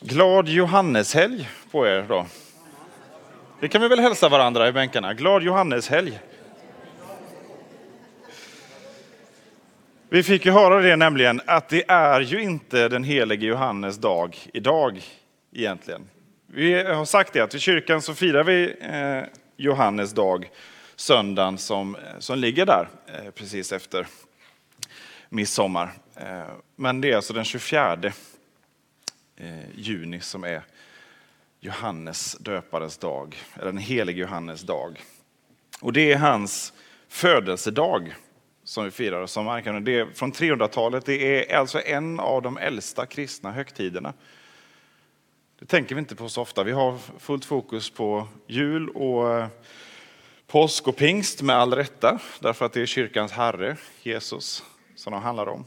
Glad Johanneshelg på er då. Det kan vi väl hälsa varandra i bänkarna. Glad Johanneshelg. Vi fick ju höra det nämligen att det är ju inte den helige Johannes dag idag egentligen. Vi har sagt det att i kyrkan så firar vi eh, Johannes dag söndagen som, som ligger där eh, precis efter midsommar. Eh, men det är alltså den 24 Eh, juni som är Johannes döparens dag, eller den helige Johannes dag. Och det är hans födelsedag som vi firar. Som man det är från 300-talet, det är alltså en av de äldsta kristna högtiderna. Det tänker vi inte på så ofta. Vi har fullt fokus på jul och eh, påsk och pingst med all rätta, därför att det är kyrkans herre, Jesus, som de handlar om.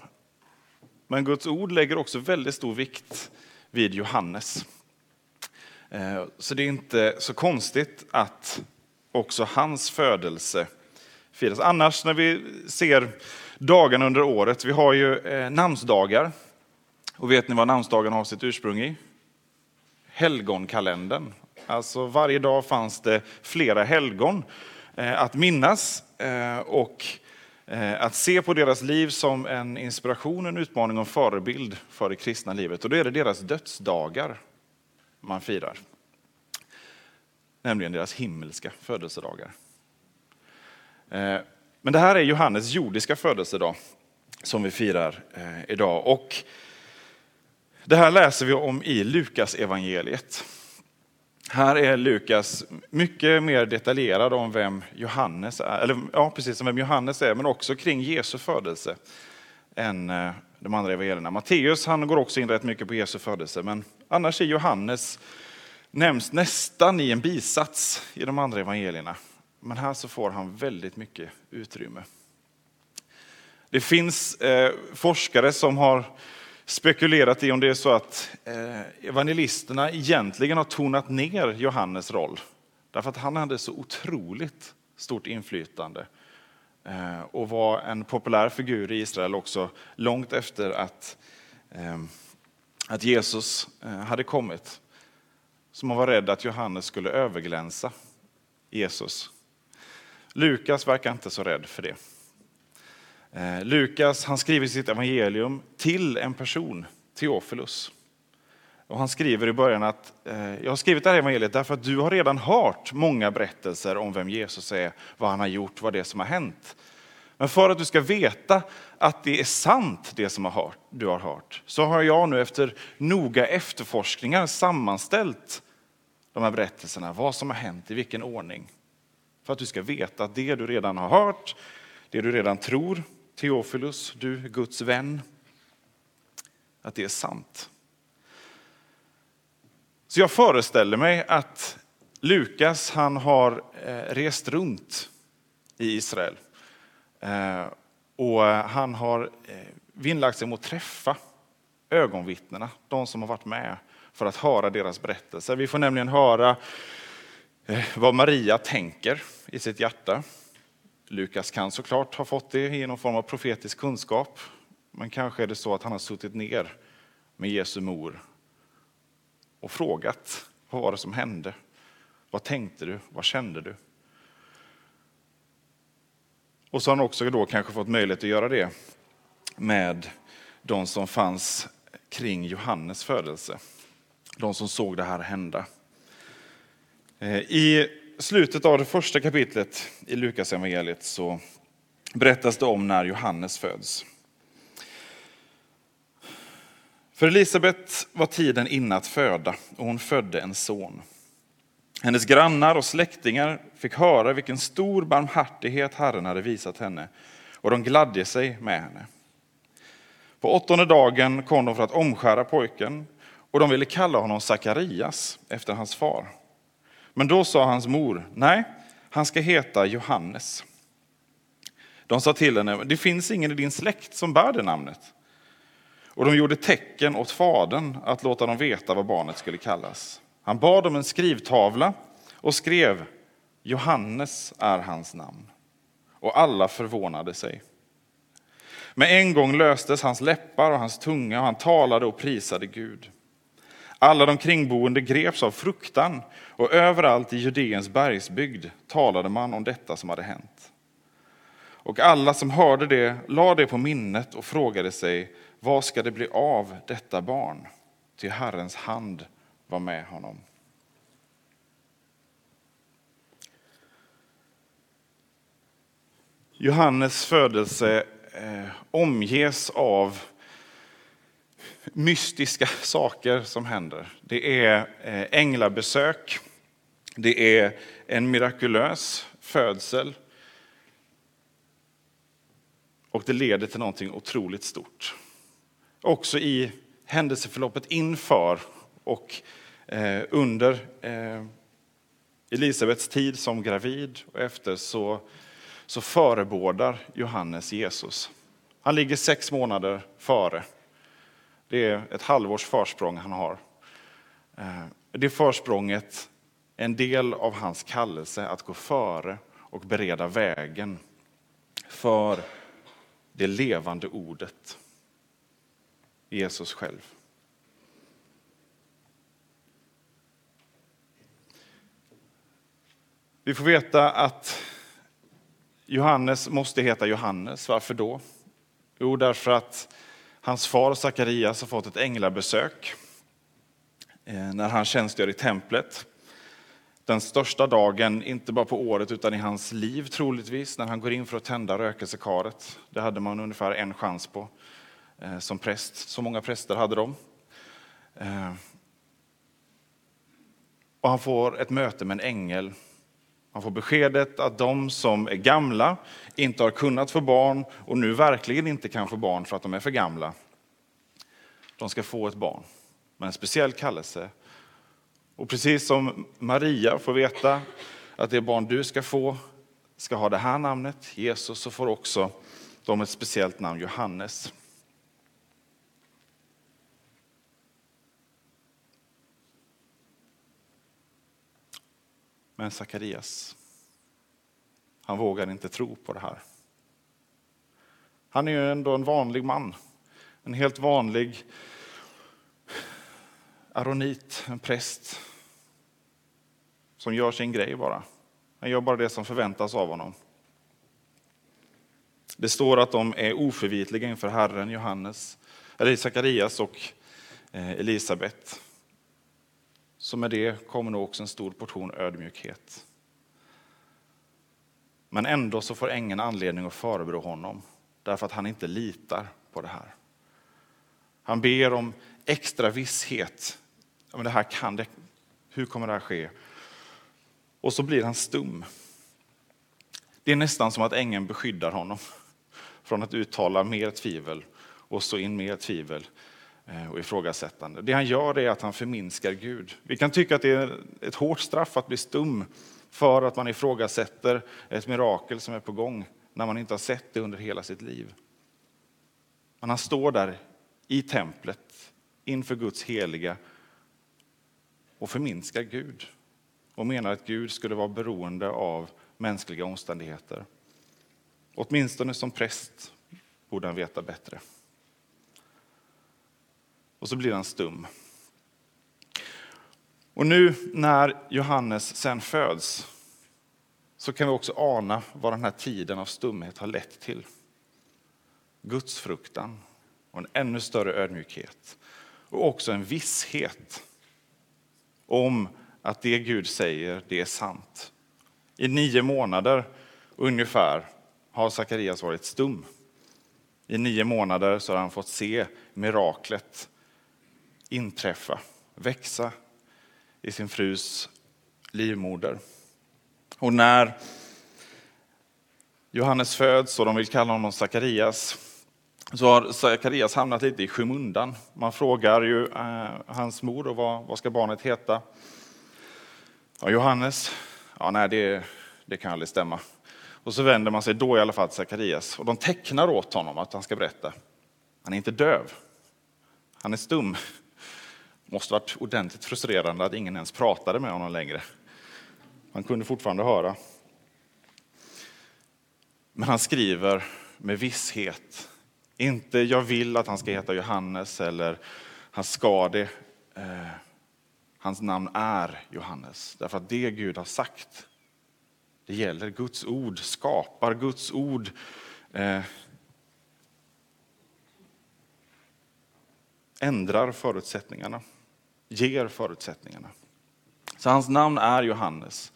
Men Guds ord lägger också väldigt stor vikt vid Johannes. Eh, så det är inte så konstigt att också hans födelse firas. Annars när vi ser dagarna under året, vi har ju eh, namnsdagar. Och vet ni vad namnsdagen har sitt ursprung i? Helgonkalendern. Alltså varje dag fanns det flera helgon eh, att minnas och Eh, att se på deras liv som en inspiration, en utmaning och en förebild för det kristna livet. Och då är det deras dödsdagar man firar. Nämligen deras himmelska födelsedagar. Eh, men det här är Johannes jordiska födelsedag som vi firar eh, idag. Och det här läser vi om i Lukas evangeliet. Här är Lukas mycket mer detaljerad om vem Johannes är, eller ja, precis som vem Johannes är, men också kring Jesu födelse än eh, de andra evangelierna. Matteus han går också in rätt mycket på Jesu födelse, men annars är Johannes nämns nästan i en bisats i de andra evangelierna. Men här så får han väldigt mycket utrymme. Det finns eh, forskare som har spekulerat i om det är så att eh, evangelisterna egentligen har tonat ner Johannes roll. Därför att han hade så otroligt stort inflytande eh, och var en populär figur i Israel också långt efter att, eh, att Jesus hade kommit. Så man var rädd att Johannes skulle överglänsa Jesus. Lukas verkar inte så rädd för det. Eh, Lukas han skriver sitt evangelium till en person, Teofilus. Och han skriver i början att eh, jag har skrivit det här evangeliet därför att du har redan hört många berättelser om vem Jesus är, vad han har gjort, vad det är som har hänt. Men för att du ska veta att det är sant det som har hört, du har hört, så har jag nu efter noga efterforskningar sammanställt de här berättelserna, vad som har hänt, i vilken ordning. För att du ska veta att det du redan har hört, det du redan tror, Teofilus, du Guds vän, att det är sant. Så jag föreställer mig att Lukas han har eh, rest runt i Israel. Eh, och han har eh, vinnlagt sig om att träffa ögonvittnena, de som har varit med för att höra deras berättelser. Vi får nämligen höra vad Maria tänker i sitt hjärta. Lukas kan såklart ha fått det i någon form av profetisk kunskap. Men kanske är det så att han har suttit ner med Jesu mor och frågat vad var det som hände? Vad tänkte du? Vad kände du? Och så har han också då kanske fått möjlighet att göra det med de som fanns kring Johannes födelse. De som såg det här hända. Eh, I slutet av det första kapitlet i Lukas evangeliet så berättas det om när Johannes föds. För Elisabet var tiden inne att föda och hon födde en son. Hennes grannar och släktingar fick höra vilken stor barmhärtighet Herren hade visat henne och de gladde sig med henne. På åttonde dagen kom de för att omskära pojken och de ville kalla honom Sakarias efter hans far. Men då sa hans mor, nej, han ska heta Johannes. De sa till henne, det finns ingen i din släkt som bär det namnet. Och de gjorde tecken åt fadern att låta dem veta vad barnet skulle kallas. Han bad om en skrivtavla och skrev, Johannes är hans namn. Och alla förvånade sig. Med en gång löstes hans läppar och hans tunga och han talade och prisade Gud. Alla de kringboende greps av fruktan och överallt i Judeens bergsbygd talade man om detta som hade hänt. Och alla som hörde det lade det på minnet och frågade sig, vad ska det bli av detta barn? Ty Herrens hand var med honom. Johannes födelse eh, omges av mystiska saker som händer. Det är eh, änglabesök, det är en mirakulös födsel och det leder till någonting otroligt stort. Också i händelseförloppet inför och eh, under eh, Elisabets tid som gravid och efter så, så förebådar Johannes Jesus. Han ligger sex månader före. Det är ett halvårs försprång han har. Eh, det försprånget är en del av hans kallelse att gå före och bereda vägen för det levande ordet, Jesus själv. Vi får veta att Johannes måste heta Johannes. Varför då? Jo, därför att hans far Sakarias har fått ett änglabesök eh, när han tjänstgör i templet. Den största dagen, inte bara på året utan i hans liv troligtvis, när han går in för att tända rökelsekaret. Det hade man ungefär en chans på eh, som präst. Så många präster hade de. Eh, och han får ett möte med en ängel man får beskedet att de som är gamla inte har kunnat få barn och nu verkligen inte kan få barn för att de är för gamla. De ska få ett barn med en speciell kallelse. Och precis som Maria får veta att det barn du ska få ska ha det här namnet, Jesus, så får också de ett speciellt namn, Johannes. Men Sakarias, han vågar inte tro på det här. Han är ju ändå en vanlig man. En helt vanlig aronit, en präst som gör sin grej bara. Han gör bara det som förväntas av honom. Det står att de är oförvitliga inför Herren, Johannes, eller Sakarias och eh, Elisabet. Så med det kommer nog också en stor portion ödmjukhet. Men ändå så får ängeln anledning att förebrå honom därför att han inte litar på det här. Han ber om extra visshet. Men det här kan det, hur kommer det här ske? Och så blir han stum. Det är nästan som att ängeln beskyddar honom från att uttala mer tvivel och så in mer tvivel Eh, och ifrågasättande. Det han gör är att han förminskar Gud. Vi kan tycka att det är ett hårt straff att bli stum för att man ifrågasätter ett mirakel som är på gång när man inte har sett det under hela sitt liv. Men han står där i templet inför Guds heliga och förminskar Gud och menar att Gud skulle vara beroende av mänskliga omständigheter. Åtminstone som präst borde han veta bättre. Och så blir han stum. Och nu när Johannes sen föds så kan vi också ana vad den här tiden av stumhet har lett till. Guds fruktan och en ännu större ödmjukhet. Och också en visshet om att det Gud säger, det är sant. I nio månader ungefär har Sakarias varit stum. I nio månader så har han fått se miraklet inträffa, växa i sin frus livmoder. Och när Johannes föds och de vill kalla honom Sakarias så har Sakarias hamnat lite i skymundan. Man frågar ju eh, hans mor och vad, vad ska barnet heta? Ja, Johannes? Ja, nej, det, det kan aldrig stämma. Och så vänder man sig då i alla fall till Sakarias och de tecknar åt honom att han ska berätta. Han är inte döv. Han är stum. Måste varit ordentligt frustrerande att ingen ens pratade med honom längre. Han kunde fortfarande höra. Men han skriver med visshet. Inte jag vill att han ska heta Johannes eller han ska det. Eh, hans namn är Johannes. Därför att det Gud har sagt, det gäller. Guds ord skapar, Guds ord eh, ändrar förutsättningarna, ger förutsättningarna. Så hans namn är Johannes.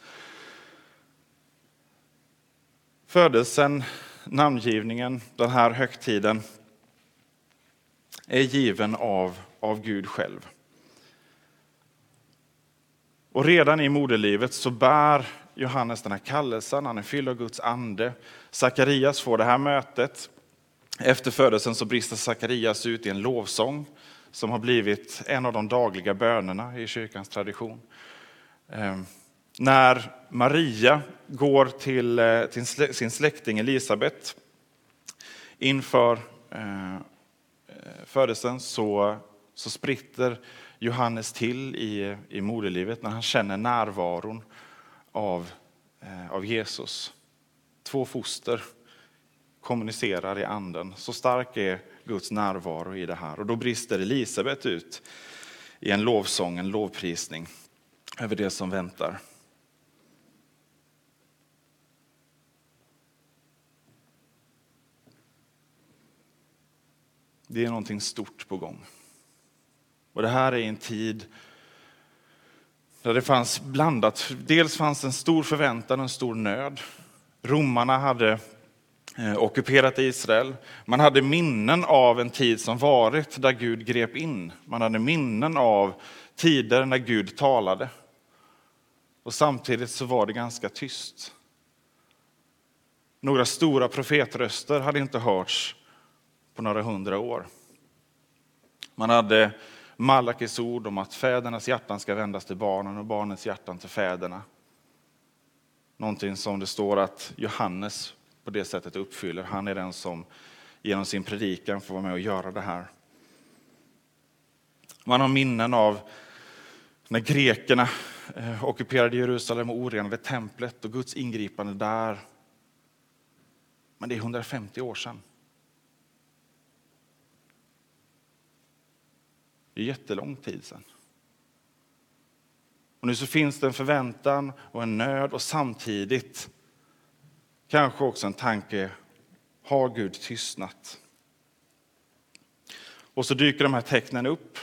Födelsen, namngivningen, den här högtiden är given av, av Gud själv. Och redan i moderlivet så bär Johannes den här kallelsen, han är fylld av Guds ande. Sakarias får det här mötet. Efter födelsen så brister Sakarias ut i en lovsång som har blivit en av de dagliga bönerna i kyrkans tradition. Ehm, när Maria går till, eh, till sin släkting Elisabet inför eh, eh, födelsen så, så spritter Johannes till i, i moderlivet när han känner närvaron av, av Jesus. Två foster kommunicerar i anden. Så stark är Guds närvaro i det här. Och då brister Elisabet ut i en lovsång, en lovprisning över det som väntar. Det är någonting stort på gång. Och det här är en tid där det fanns blandat. Dels fanns en stor förväntan och en stor nöd. Romarna hade Eh, ockuperat Israel. Man hade minnen av en tid som varit där Gud grep in. Man hade minnen av tider när Gud talade. Och samtidigt så var det ganska tyst. Några stora profetröster hade inte hörts på några hundra år. Man hade Malakis ord om att fädernas hjärtan ska vändas till barnen och barnens hjärtan till fäderna. Någonting som det står att Johannes på det sättet uppfyller. Han är den som genom sin predikan får vara med och göra det här. Man har minnen av när grekerna eh, ockuperade Jerusalem och orenade templet och Guds ingripande där. Men det är 150 år sedan. Det är jättelång tid sedan. Och nu så finns det en förväntan och en nöd och samtidigt kanske också en tanke, har Gud tystnat? Och så dyker de här tecknen upp.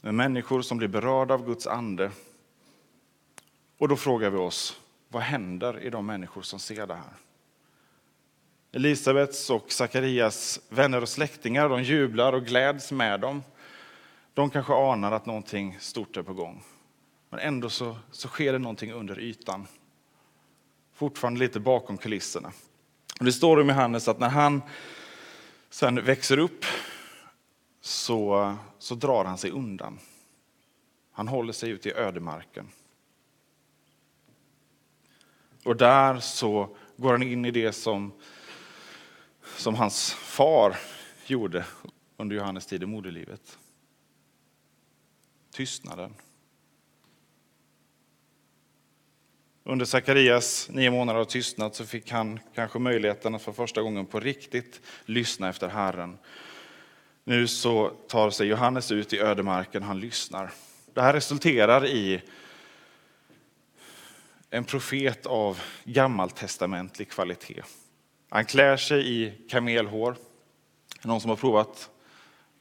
Med människor som blir berörda av Guds ande. Och då frågar vi oss, vad händer i de människor som ser det här? Elisabets och Sakarias vänner och släktingar de jublar och gläds med dem. De kanske anar att någonting stort är på gång. Men ändå så, så sker det någonting under ytan. Fortfarande lite bakom kulisserna. Och det står om Johannes att när han sen växer upp så, så drar han sig undan. Han håller sig ute i ödemarken. Och där så går han in i det som som hans far gjorde under Johannes tid i moderlivet. Tystnaden. Under Sakarias nio månader av tystnad så fick han kanske möjligheten att för första gången på riktigt lyssna efter Herren. Nu så tar sig Johannes ut i ödemarken, han lyssnar. Det här resulterar i en profet av gammaltestamentlig kvalitet. Han klär sig i kamelhår. Någon som har provat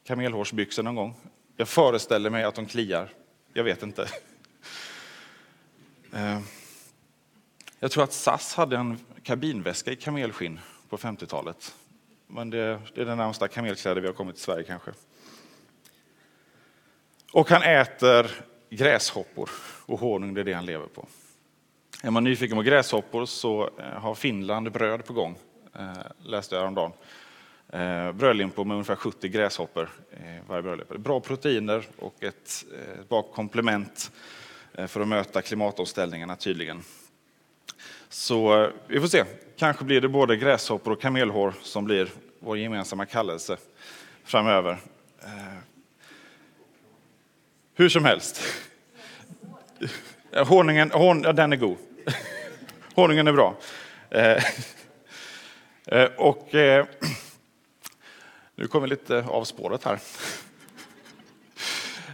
kamelhårsbyxor någon gång? Jag föreställer mig att de kliar. Jag vet inte. Eh, jag tror att SAS hade en kabinväska i kamelskinn på 50-talet. Men det, det är den närmsta kamelkläder vi har kommit till Sverige kanske. Och han äter gräshoppor och honung, det är det han lever på. Är man nyfiken på gräshoppor så eh, har Finland bröd på gång, eh, läste jag häromdagen. Eh, brödlimpor med ungefär 70 gräshoppor i varje brödlimpa. Bra proteiner och ett bra komplement för att möta klimatomställningarna tydligen. Så eh, vi får se, kanske blir det både gräshoppor och kamelhår som blir vår gemensamma kallelse framöver. Eh, hur som helst. Eh, honungen, hon, ja, den är god. Honungen är bra. Och nu kommer vi lite av spåret här.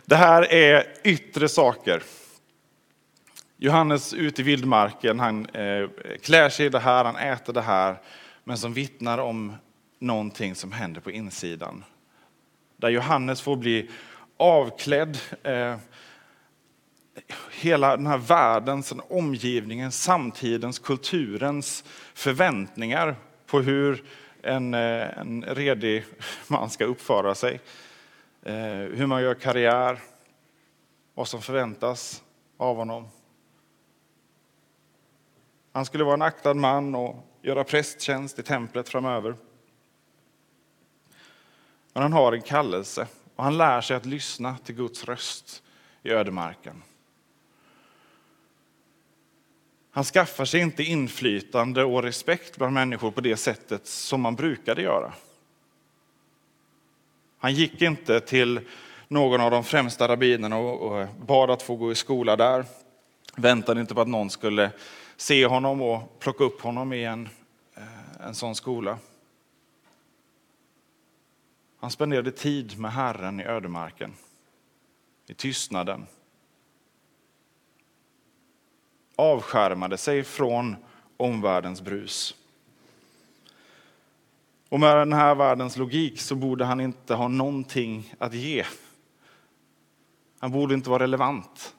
Det här är yttre saker. Johannes ute i vildmarken, han eh, klär sig i det här, han äter det här, men som vittnar om någonting som händer på insidan. Där Johannes får bli avklädd, eh, hela den här världens, omgivningen, samtidens, kulturens förväntningar på hur en, eh, en redig man ska uppföra sig. Eh, hur man gör karriär, vad som förväntas av honom. Han skulle vara en aktad man och göra prästtjänst i templet framöver. Men han har en kallelse och han lär sig att lyssna till Guds röst i ödemarken. Han skaffar sig inte inflytande och respekt bland människor på det sättet som man brukade göra. Han gick inte till någon av de främsta rabbinerna och bad att få gå i skola där. Väntade inte på att någon skulle se honom och plocka upp honom i en, eh, en sån skola. Han spenderade tid med Herren i ödemarken, i tystnaden, avskärmade sig från omvärldens brus. Och med den här världens logik så borde han inte ha någonting att ge. Han borde inte vara relevant.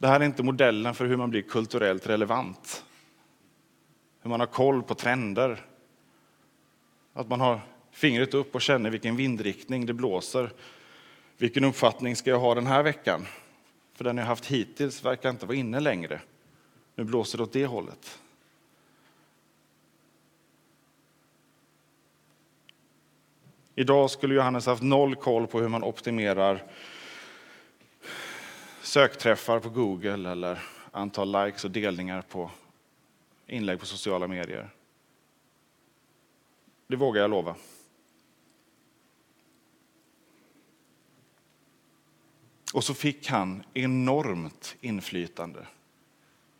Det här är inte modellen för hur man blir kulturellt relevant. Hur man har koll på trender. Att man har fingret upp och känner vilken vindriktning det blåser. Vilken uppfattning ska jag ha den här veckan? För den jag haft hittills verkar inte vara inne längre. Nu blåser det åt det hållet. Idag skulle Johannes haft noll koll på hur man optimerar sökträffar på Google eller antal likes och delningar på inlägg på sociala medier. Det vågar jag lova. Och så fick han enormt inflytande.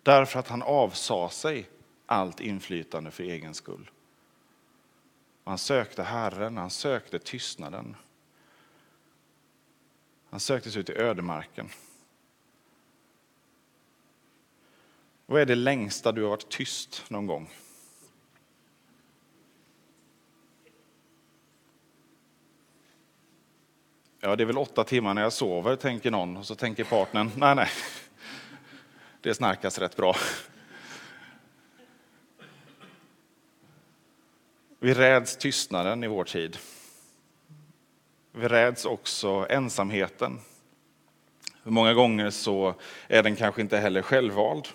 Därför att han avsade sig allt inflytande för egen skull. Han sökte Herren, han sökte tystnaden. Han sökte sig ut i ödemarken. Vad är det längsta du har varit tyst någon gång? Ja, det är väl åtta timmar när jag sover, tänker någon. Och så tänker partnern, nej, nej, det snarkas rätt bra. Vi räds tystnaden i vår tid. Vi räds också ensamheten. Många gånger så är den kanske inte heller självvald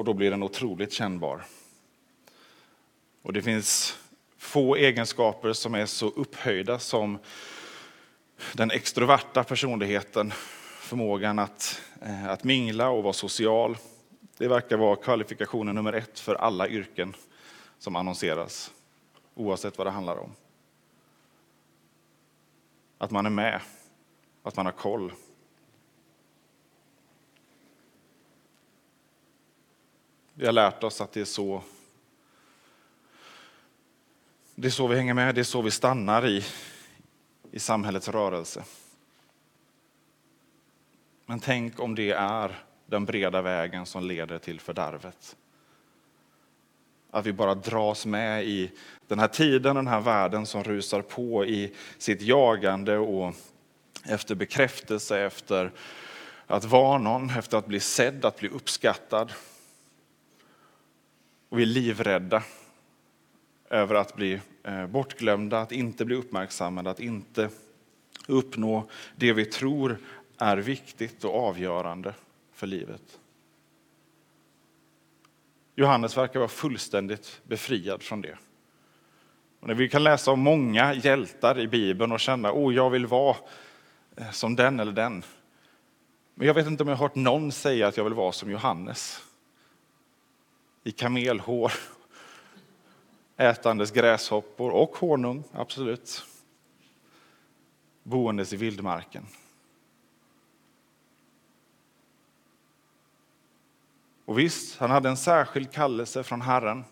och då blir den otroligt kännbar. Och det finns få egenskaper som är så upphöjda som den extroverta personligheten, förmågan att, eh, att mingla och vara social. Det verkar vara kvalifikationen nummer ett för alla yrken som annonseras, oavsett vad det handlar om. Att man är med, att man har koll. Vi har lärt oss att det är så det är så vi hänger med, det är så vi stannar i i samhällets rörelse. Men tänk om det är den breda vägen som leder till fördärvet. Att vi bara dras med i den här tiden, den här världen som rusar på i sitt jagande och efter bekräftelse, efter att vara någon, efter att bli sedd, att bli uppskattad. Och vi är livrädda över att bli eh, bortglömda, att inte bli uppmärksammade, att inte uppnå det vi tror är viktigt och avgörande för livet. Johannes verkar vara fullständigt befriad från det. Och när vi kan läsa om många hjältar i Bibeln och känna, oh, jag vill vara eh, som den eller den. Men jag vet inte om jag har hört någon säga att jag vill vara som Johannes. I kamelhår, ätandes gräshoppor och honung, absolut. Boendes i vildmarken. Och visst, han hade en särskild kallelse från Herren.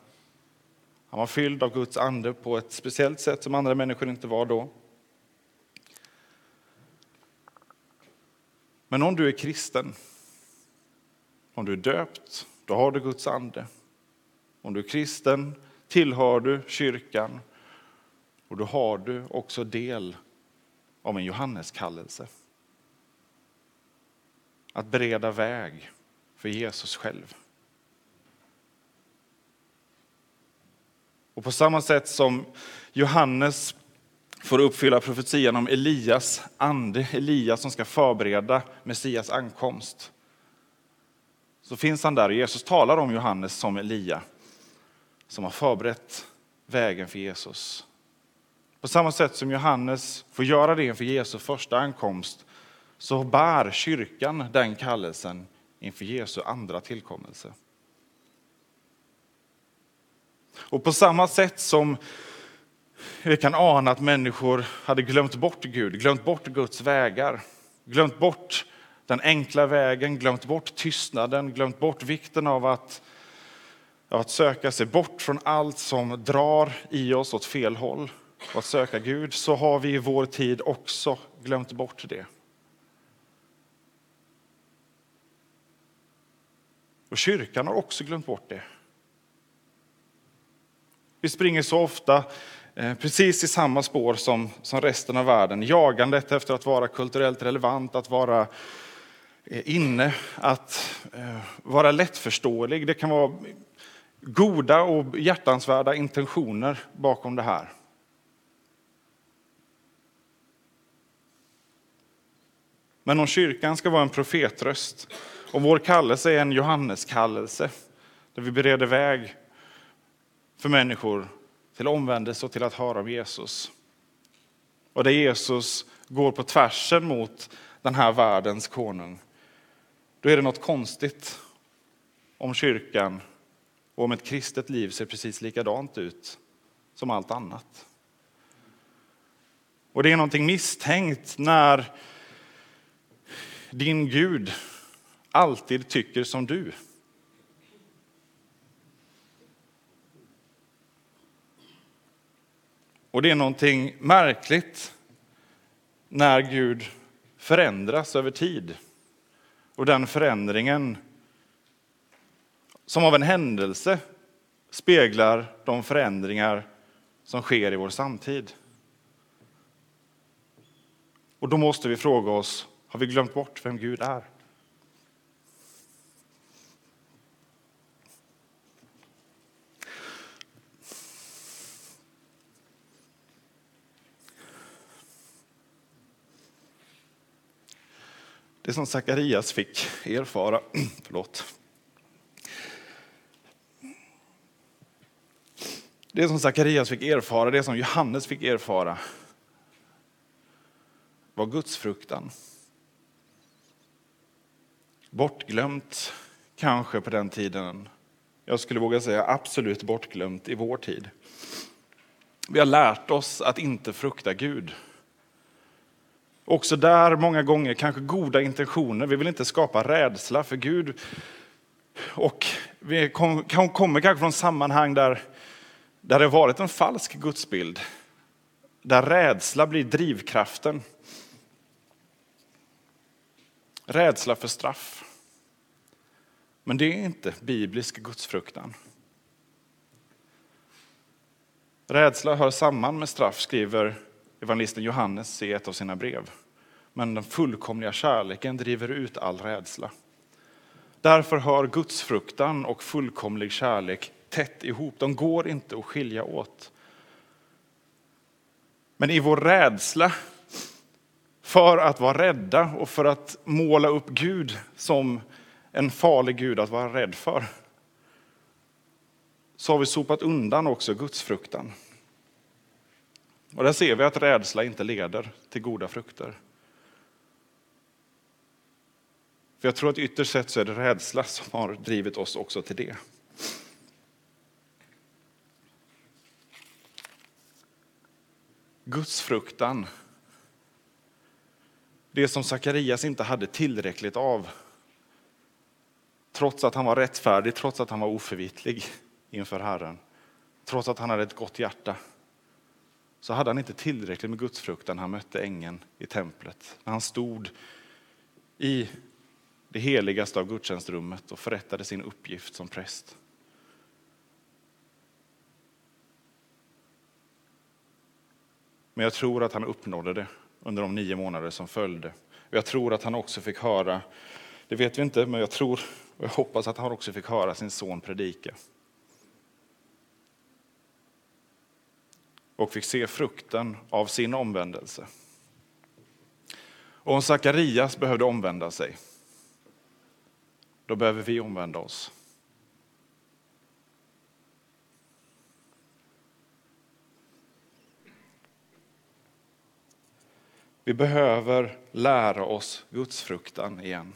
Han var fylld av Guds ande på ett speciellt sätt som andra människor inte var då. Men om du är kristen, om du är döpt, då har du Guds ande. Om du är kristen tillhör du kyrkan och då har du också del av en Johanneskallelse. Att bereda väg för Jesus själv. Och på samma sätt som Johannes får uppfylla profetian om Elias ande, Elias som ska förbereda Messias ankomst. Så finns han där och Jesus talar om Johannes som Elia som har förberett vägen för Jesus. På samma sätt som Johannes får göra det inför Jesu första ankomst så bär kyrkan den kallelsen inför Jesu andra tillkommelse. Och på samma sätt som vi kan ana att människor hade glömt bort Gud, glömt bort Guds vägar, glömt bort den enkla vägen, glömt bort tystnaden, glömt bort vikten av att, att söka sig bort från allt som drar i oss åt fel håll och att söka Gud, så har vi i vår tid också glömt bort det. Och kyrkan har också glömt bort det. Vi springer så ofta eh, precis i samma spår som, som resten av världen. Jagandet efter att vara kulturellt relevant, att vara eh, inne, att eh, vara lättförståelig. Det kan vara goda och hjärtansvärda intentioner bakom det här. Men om kyrkan ska vara en profetröst och vår kallelse är en Johanneskallelse där vi bereder väg för människor till omvändelse och till att höra om Jesus. Och där Jesus går på tvärsen mot den här världens konung. Då är det något konstigt om kyrkan och om ett kristet liv ser precis likadant ut som allt annat. Och det är någonting misstänkt när din Gud alltid tycker som du. Och det är någonting märkligt när Gud förändras över tid. Och den förändringen, som av en händelse, speglar de förändringar som sker i vår samtid. Och då måste vi fråga oss, har vi glömt bort vem Gud är? Det som Sakarias fick erfara, förlåt. Det som Sakarias fick erfara, det som Johannes fick erfara, var gudsfruktan. Bortglömt kanske på den tiden. Jag skulle våga säga absolut bortglömt i vår tid. Vi har lärt oss att inte frukta Gud. Också där många gånger kanske goda intentioner. Vi vill inte skapa rädsla för Gud. Och vi kommer kanske från sammanhang där, där det har varit en falsk gudsbild. Där rädsla blir drivkraften. Rädsla för straff. Men det är inte biblisk gudsfruktan. Rädsla hör samman med straff, skriver evangelisten Johannes i ett av sina brev. Men den fullkomliga kärleken driver ut all rädsla. Därför hör gudsfruktan och fullkomlig kärlek tätt ihop. De går inte att skilja åt. Men i vår rädsla för att vara rädda och för att måla upp Gud som en farlig Gud att vara rädd för, så har vi sopat undan också gudsfruktan. Och där ser vi att rädsla inte leder till goda frukter. För jag tror att ytterst sett så är det rädsla som har drivit oss också till det. Gudsfruktan, det som Sakarias inte hade tillräckligt av, trots att han var rättfärdig, trots att han var oförvitlig inför Herren, trots att han hade ett gott hjärta, så hade han inte tillräckligt med gudsfruktan när han mötte ängeln i templet, när han stod i det heligaste av gudstjänstrummet och förrättade sin uppgift som präst. Men jag tror att han uppnådde det under de nio månader som följde. Jag tror att han också fick höra, det vet vi inte, men jag tror och jag hoppas att han också fick höra sin son predika. Och fick se frukten av sin omvändelse. Och om Sakarias behövde omvända sig, då behöver vi omvända oss. Vi behöver lära oss gudsfruktan igen.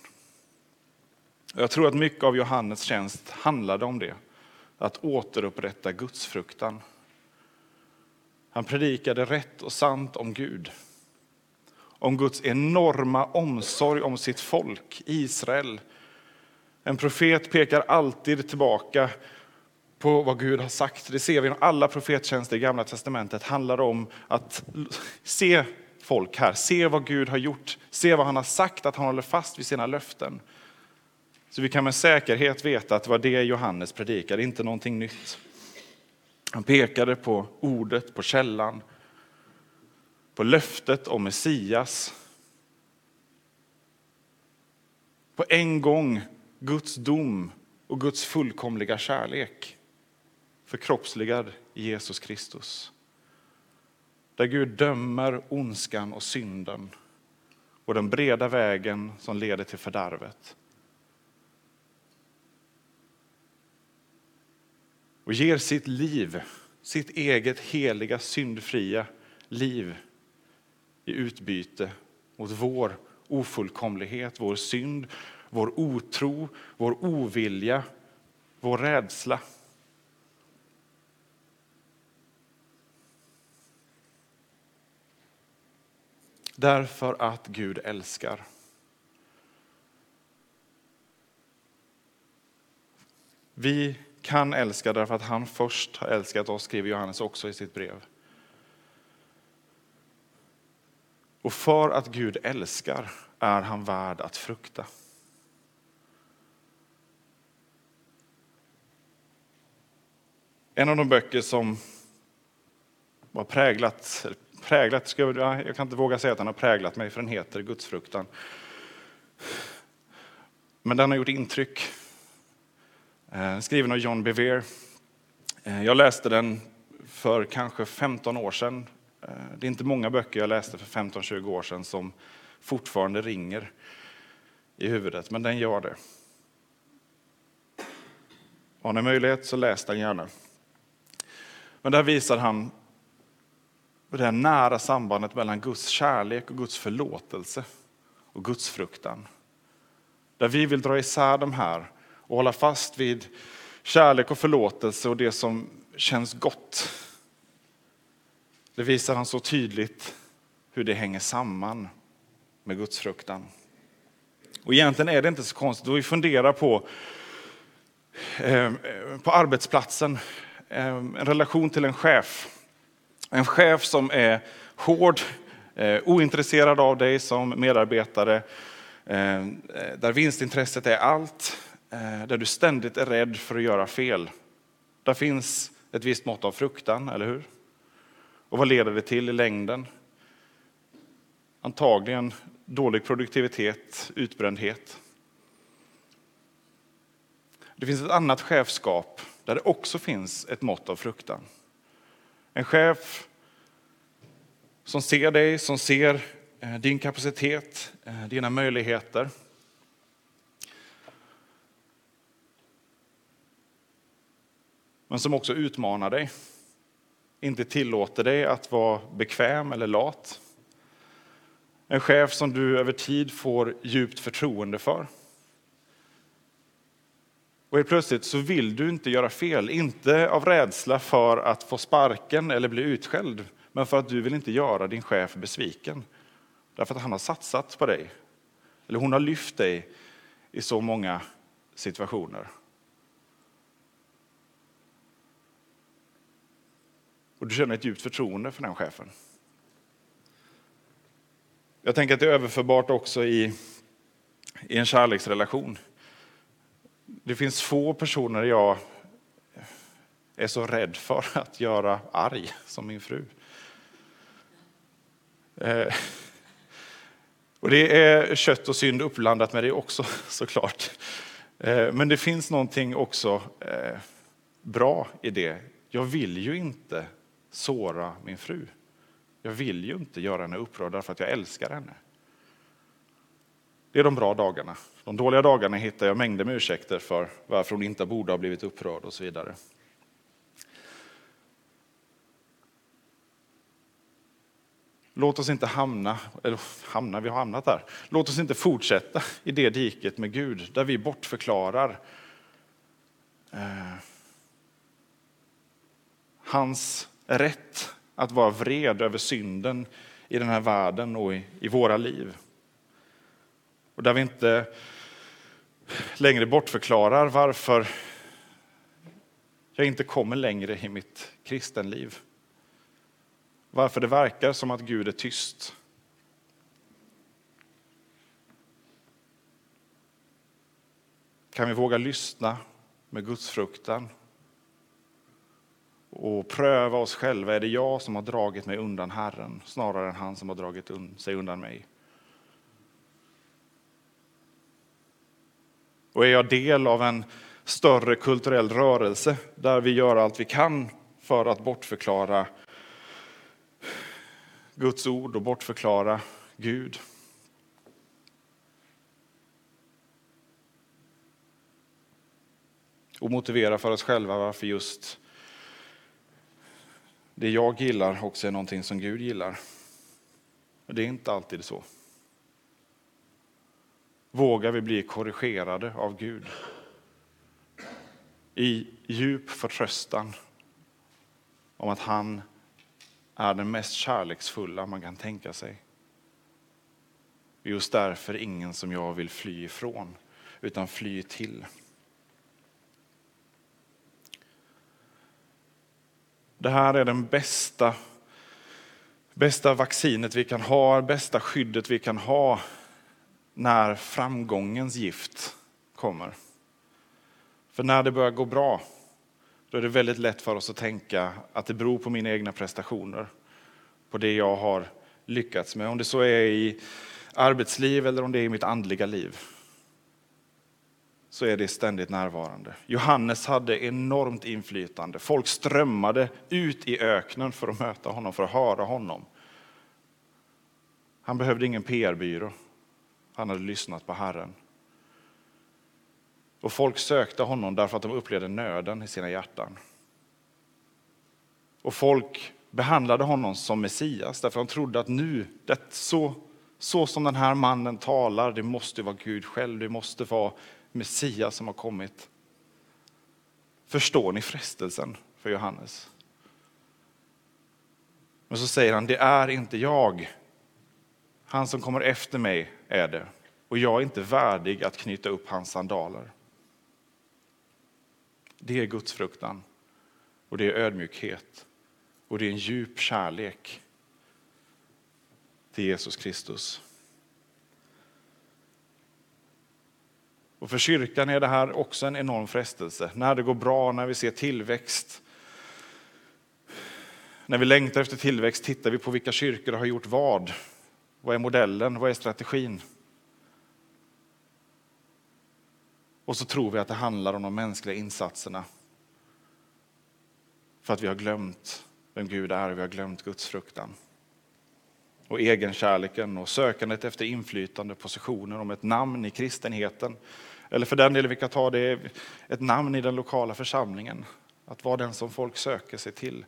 Jag tror att mycket av Johannes tjänst handlade om det, att återupprätta gudsfruktan. Han predikade rätt och sant om Gud, om Guds enorma omsorg om sitt folk, Israel. En profet pekar alltid tillbaka på vad Gud har sagt. Det ser vi i alla profettjänster i Gamla testamentet handlar om att se folk här, se vad Gud har gjort, se vad han har sagt, att han håller fast vid sina löften. Så vi kan med säkerhet veta att det var det Johannes predikade, inte någonting nytt. Han pekade på ordet, på källan, på löftet om Messias. På en gång Guds dom och Guds fullkomliga kärlek förkroppsligad i Jesus Kristus. Där Gud dömer ondskan och synden och den breda vägen som leder till fördärvet. Och ger sitt liv, sitt eget heliga, syndfria liv i utbyte mot vår ofullkomlighet, vår synd, vår otro, vår ovilja, vår rädsla. Därför att Gud älskar. Vi kan älska därför att han först har älskat oss, skriver Johannes också i sitt brev. Och för att Gud älskar är han värd att frukta. En av de böcker som var präglat, präglat jag kan inte våga säga att den har präglat mig, för den heter Gudsfruktan. Men den har gjort intryck. Eh, skriven av John Bevere. Eh, jag läste den för kanske 15 år sedan. Eh, det är inte många böcker jag läste för 15-20 år sedan som fortfarande ringer i huvudet, men den gör det. Har ni möjlighet så läs den gärna. Men där visar han det här nära sambandet mellan Guds kärlek och Guds förlåtelse och Guds fruktan. Där vi vill dra isär de här och hålla fast vid kärlek och förlåtelse och det som känns gott. Det visar han så tydligt hur det hänger samman med Guds fruktan. Och egentligen är det inte så konstigt, då vi funderar på, eh, på arbetsplatsen, eh, en relation till en chef. En chef som är hård, eh, ointresserad av dig som medarbetare, eh, där vinstintresset är allt, eh, där du ständigt är rädd för att göra fel. Där finns ett visst mått av fruktan, eller hur? Och vad leder det till i längden? Antagligen dålig produktivitet, utbrändhet. Det finns ett annat chefskap där det också finns ett mått av fruktan. En chef som ser dig, som ser eh, din kapacitet, eh, dina möjligheter. Men som också utmanar dig, inte tillåter dig att vara bekväm eller lat. En chef som du över tid får djupt förtroende för. Och helt plötsligt så vill du inte göra fel, inte av rädsla för att få sparken eller bli utskälld, men för att du vill inte göra din chef besviken. Därför att han har satsat på dig, eller hon har lyft dig i så många situationer. Och du känner ett djupt förtroende för den chefen. Jag tänker att det är överförbart också i, i en kärleksrelation. Det finns få personer jag är så rädd för att göra arg som min fru. Eh, och det är kött och synd uppblandat med det också såklart. Eh, men det finns någonting också eh, bra i det. Jag vill ju inte såra min fru. Jag vill ju inte göra henne upprörd därför att jag älskar henne. Det är de bra dagarna. De dåliga dagarna hittar jag mängder med ursäkter för varför hon inte borde ha blivit upprörd och så vidare. Låt oss inte hamna, eller hamna, vi har hamnat där. Låt oss inte fortsätta i det diket med Gud där vi bortförklarar eh, hans rätt att vara vred över synden i den här världen och i, i våra liv. Och där vi inte längre bortförklarar varför jag inte kommer längre i mitt kristenliv. Varför det verkar som att Gud är tyst. Kan vi våga lyssna med gudsfruktan och pröva oss själva. Är det jag som har dragit mig undan Herren snarare än han som har dragit sig undan mig? Och är jag del av en större kulturell rörelse där vi gör allt vi kan för att bortförklara Guds ord och bortförklara Gud? Och motivera för oss själva varför just det jag gillar också är någonting som Gud gillar. Det är inte alltid så. Vågar vi bli korrigerade av Gud? I djup förtröstan om att han är den mest kärleksfulla man kan tänka sig. Just därför ingen som jag vill fly ifrån, utan fly till. Det här är den bästa, bästa vaccinet vi kan ha, bästa skyddet vi kan ha när framgångens gift kommer. För när det börjar gå bra, då är det väldigt lätt för oss att tänka att det beror på mina egna prestationer, på det jag har lyckats med. Om det så är i arbetsliv eller om det är i mitt andliga liv så är det ständigt närvarande. Johannes hade enormt inflytande. Folk strömmade ut i öknen för att möta honom, för att höra honom. Han behövde ingen PR-byrå. Han hade lyssnat på Herren. Och folk sökte honom därför att de upplevde nöden i sina hjärtan. Och folk behandlade honom som Messias därför att de trodde att nu, det, så, så som den här mannen talar, det måste vara Gud själv, det måste vara Messias som har kommit. Förstår ni frestelsen för Johannes? Men så säger han, det är inte jag. Han som kommer efter mig är det. Och jag är inte värdig att knyta upp hans sandaler. Det är Guds fruktan och det är ödmjukhet och det är en djup kärlek till Jesus Kristus. Och för kyrkan är det här också en enorm frestelse. När det går bra, när vi ser tillväxt. När vi längtar efter tillväxt tittar vi på vilka kyrkor har gjort vad. Vad är modellen? Vad är strategin? Och så tror vi att det handlar om de mänskliga insatserna. För att vi har glömt vem Gud är, vi har glömt Guds fruktan. Och egenkärleken och sökandet efter inflytande, positioner, om ett namn i kristenheten eller för den delen, vi kan ta det ett namn i den lokala församlingen. att vara den som folk söker sig till.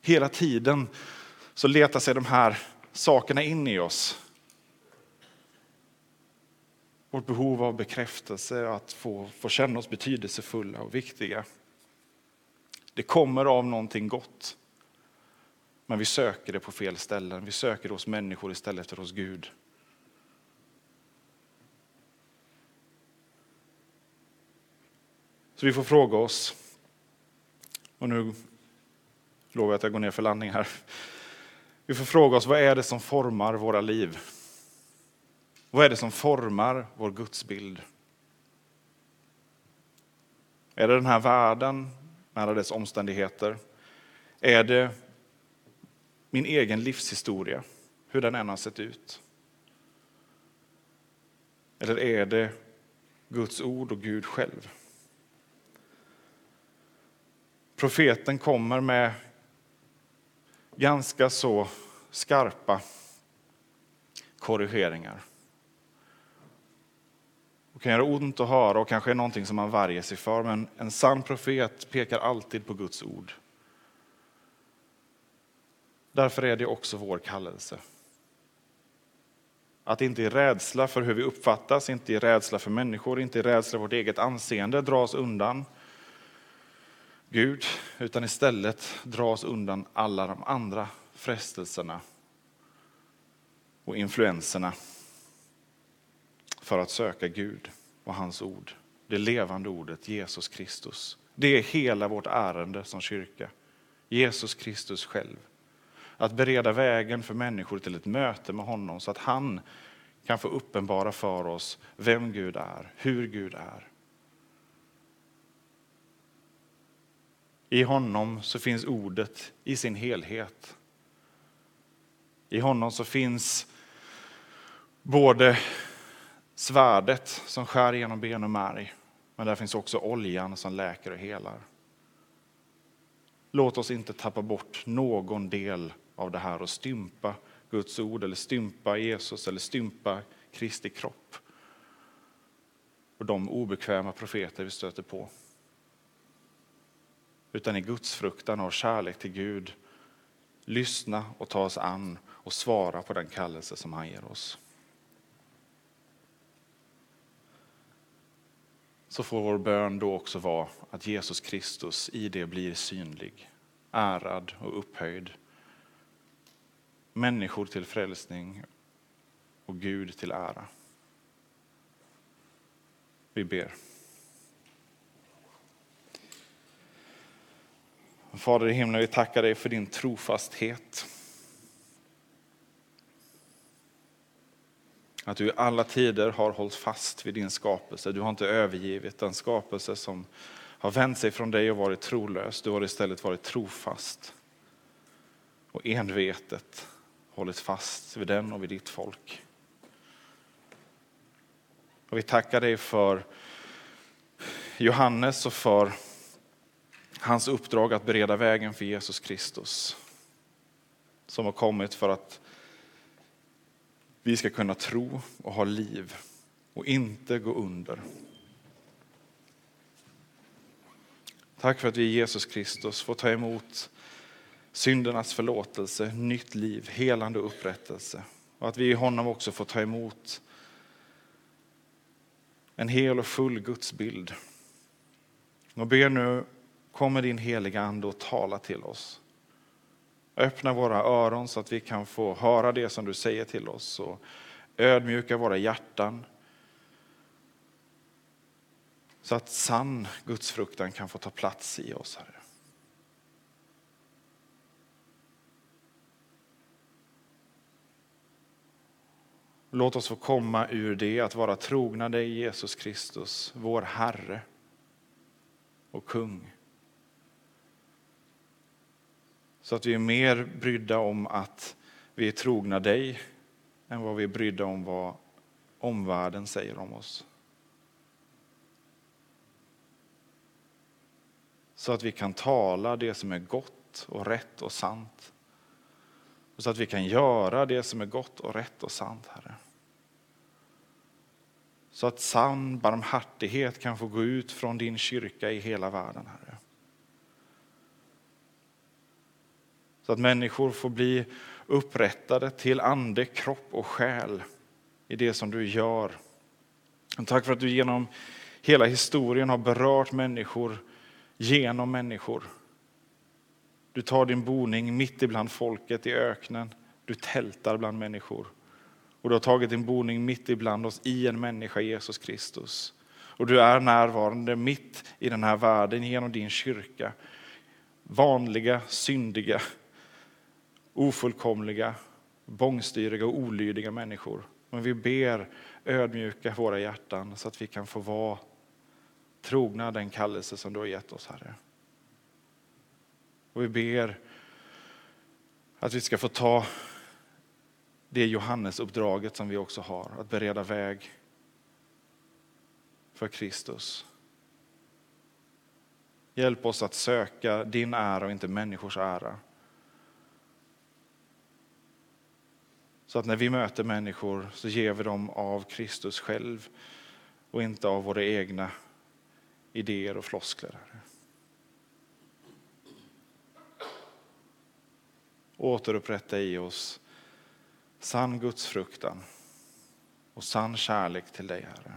Hela tiden så letar sig de här sakerna in i oss. Vårt behov av bekräftelse, att få, få känna oss betydelsefulla och viktiga. Det kommer av någonting gott. Men vi söker det på fel ställen. Vi söker det hos människor istället för hos Gud. Så vi får fråga oss, och nu lovar jag att jag går ner för landning här. Vi får fråga oss, vad är det som formar våra liv? Vad är det som formar vår gudsbild? Är det den här världen med alla dess omständigheter? Är det min egen livshistoria, hur den än har sett ut? Eller är det Guds ord och Gud själv? Profeten kommer med ganska så skarpa korrigeringar. Det kan göra ont att höra och kanske är någonting som man värjer sig för, men en sann profet pekar alltid på Guds ord. Därför är det också vår kallelse. Att inte i rädsla för hur vi uppfattas, inte i rädsla för människor, inte i rädsla för vårt eget anseende dras undan Gud, utan istället dras undan alla de andra frestelserna och influenserna för att söka Gud och hans ord. Det levande ordet Jesus Kristus. Det är hela vårt ärende som kyrka. Jesus Kristus själv. Att bereda vägen för människor till ett möte med honom så att han kan få uppenbara för oss vem Gud är, hur Gud är. I honom så finns ordet i sin helhet. I honom så finns både svärdet som skär genom ben och märg, men där finns också oljan som läker och helar. Låt oss inte tappa bort någon del av det här och stympa Guds ord eller stympa Jesus eller stympa Kristi kropp och de obekväma profeter vi stöter på. Utan i Guds fruktan och kärlek till Gud lyssna och ta oss an och svara på den kallelse som han ger oss. Så får vår bön då också vara att Jesus Kristus i det blir synlig, ärad och upphöjd människor till frälsning och Gud till ära. Vi ber. Fader i himlen, vi tackar dig för din trofasthet. Att du i alla tider har hållit fast vid din skapelse. Du har inte övergivit den skapelse som har vänt sig från dig och varit trolös. Du har istället varit trofast och envetet hållit fast vid den och vid ditt folk. Och vi tackar dig för Johannes och för hans uppdrag att bereda vägen för Jesus Kristus. Som har kommit för att vi ska kunna tro och ha liv och inte gå under. Tack för att vi i Jesus Kristus får ta emot syndernas förlåtelse, nytt liv, helande och upprättelse. Och att vi i honom också får ta emot en hel och full Guds bild. Och ber nu, kom med din heliga Ande och tala till oss. Öppna våra öron så att vi kan få höra det som du säger till oss och ödmjuka våra hjärtan. Så att sann gudsfruktan kan få ta plats i oss, Herre. Låt oss få komma ur det att vara trogna dig Jesus Kristus, vår Herre och kung. Så att vi är mer brydda om att vi är trogna dig än vad vi är brydda om vad omvärlden säger om oss. Så att vi kan tala det som är gott och rätt och sant. Och så att vi kan göra det som är gott och rätt och sant, Herre. Så att sann barmhärtighet kan få gå ut från din kyrka i hela världen, Herre. Så att människor får bli upprättade till ande, kropp och själ i det som du gör. Och tack för att du genom hela historien har berört människor genom människor. Du tar din boning mitt ibland folket i öknen. Du tältar bland människor. Och du har tagit din boning mitt ibland oss i en människa, Jesus Kristus. Och du är närvarande mitt i den här världen genom din kyrka. Vanliga, syndiga, ofullkomliga, bångstyriga och olydiga människor. Men vi ber ödmjuka våra hjärtan så att vi kan få vara trogna den kallelse som du har gett oss, Herre. Och vi ber att vi ska få ta det Johannesuppdraget som vi också har, att bereda väg för Kristus. Hjälp oss att söka din ära och inte människors ära. Så att när vi möter människor så ger vi dem av Kristus själv och inte av våra egna idéer och floskler. Återupprätta i oss sann gudsfruktan och sann kärlek till dig, Herre.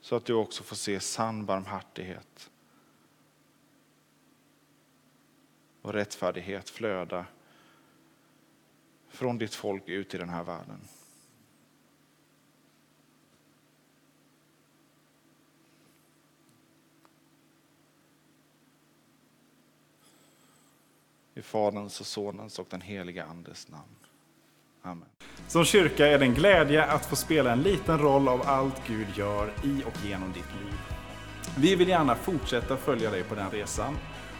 Så att du också får se sann barmhärtighet och rättfärdighet flöda från ditt folk ut i den här världen. I Faderns och Sonens och den heliga Andes namn. Amen. Som kyrka är det en glädje att få spela en liten roll av allt Gud gör i och genom ditt liv. Vi vill gärna fortsätta följa dig på den resan.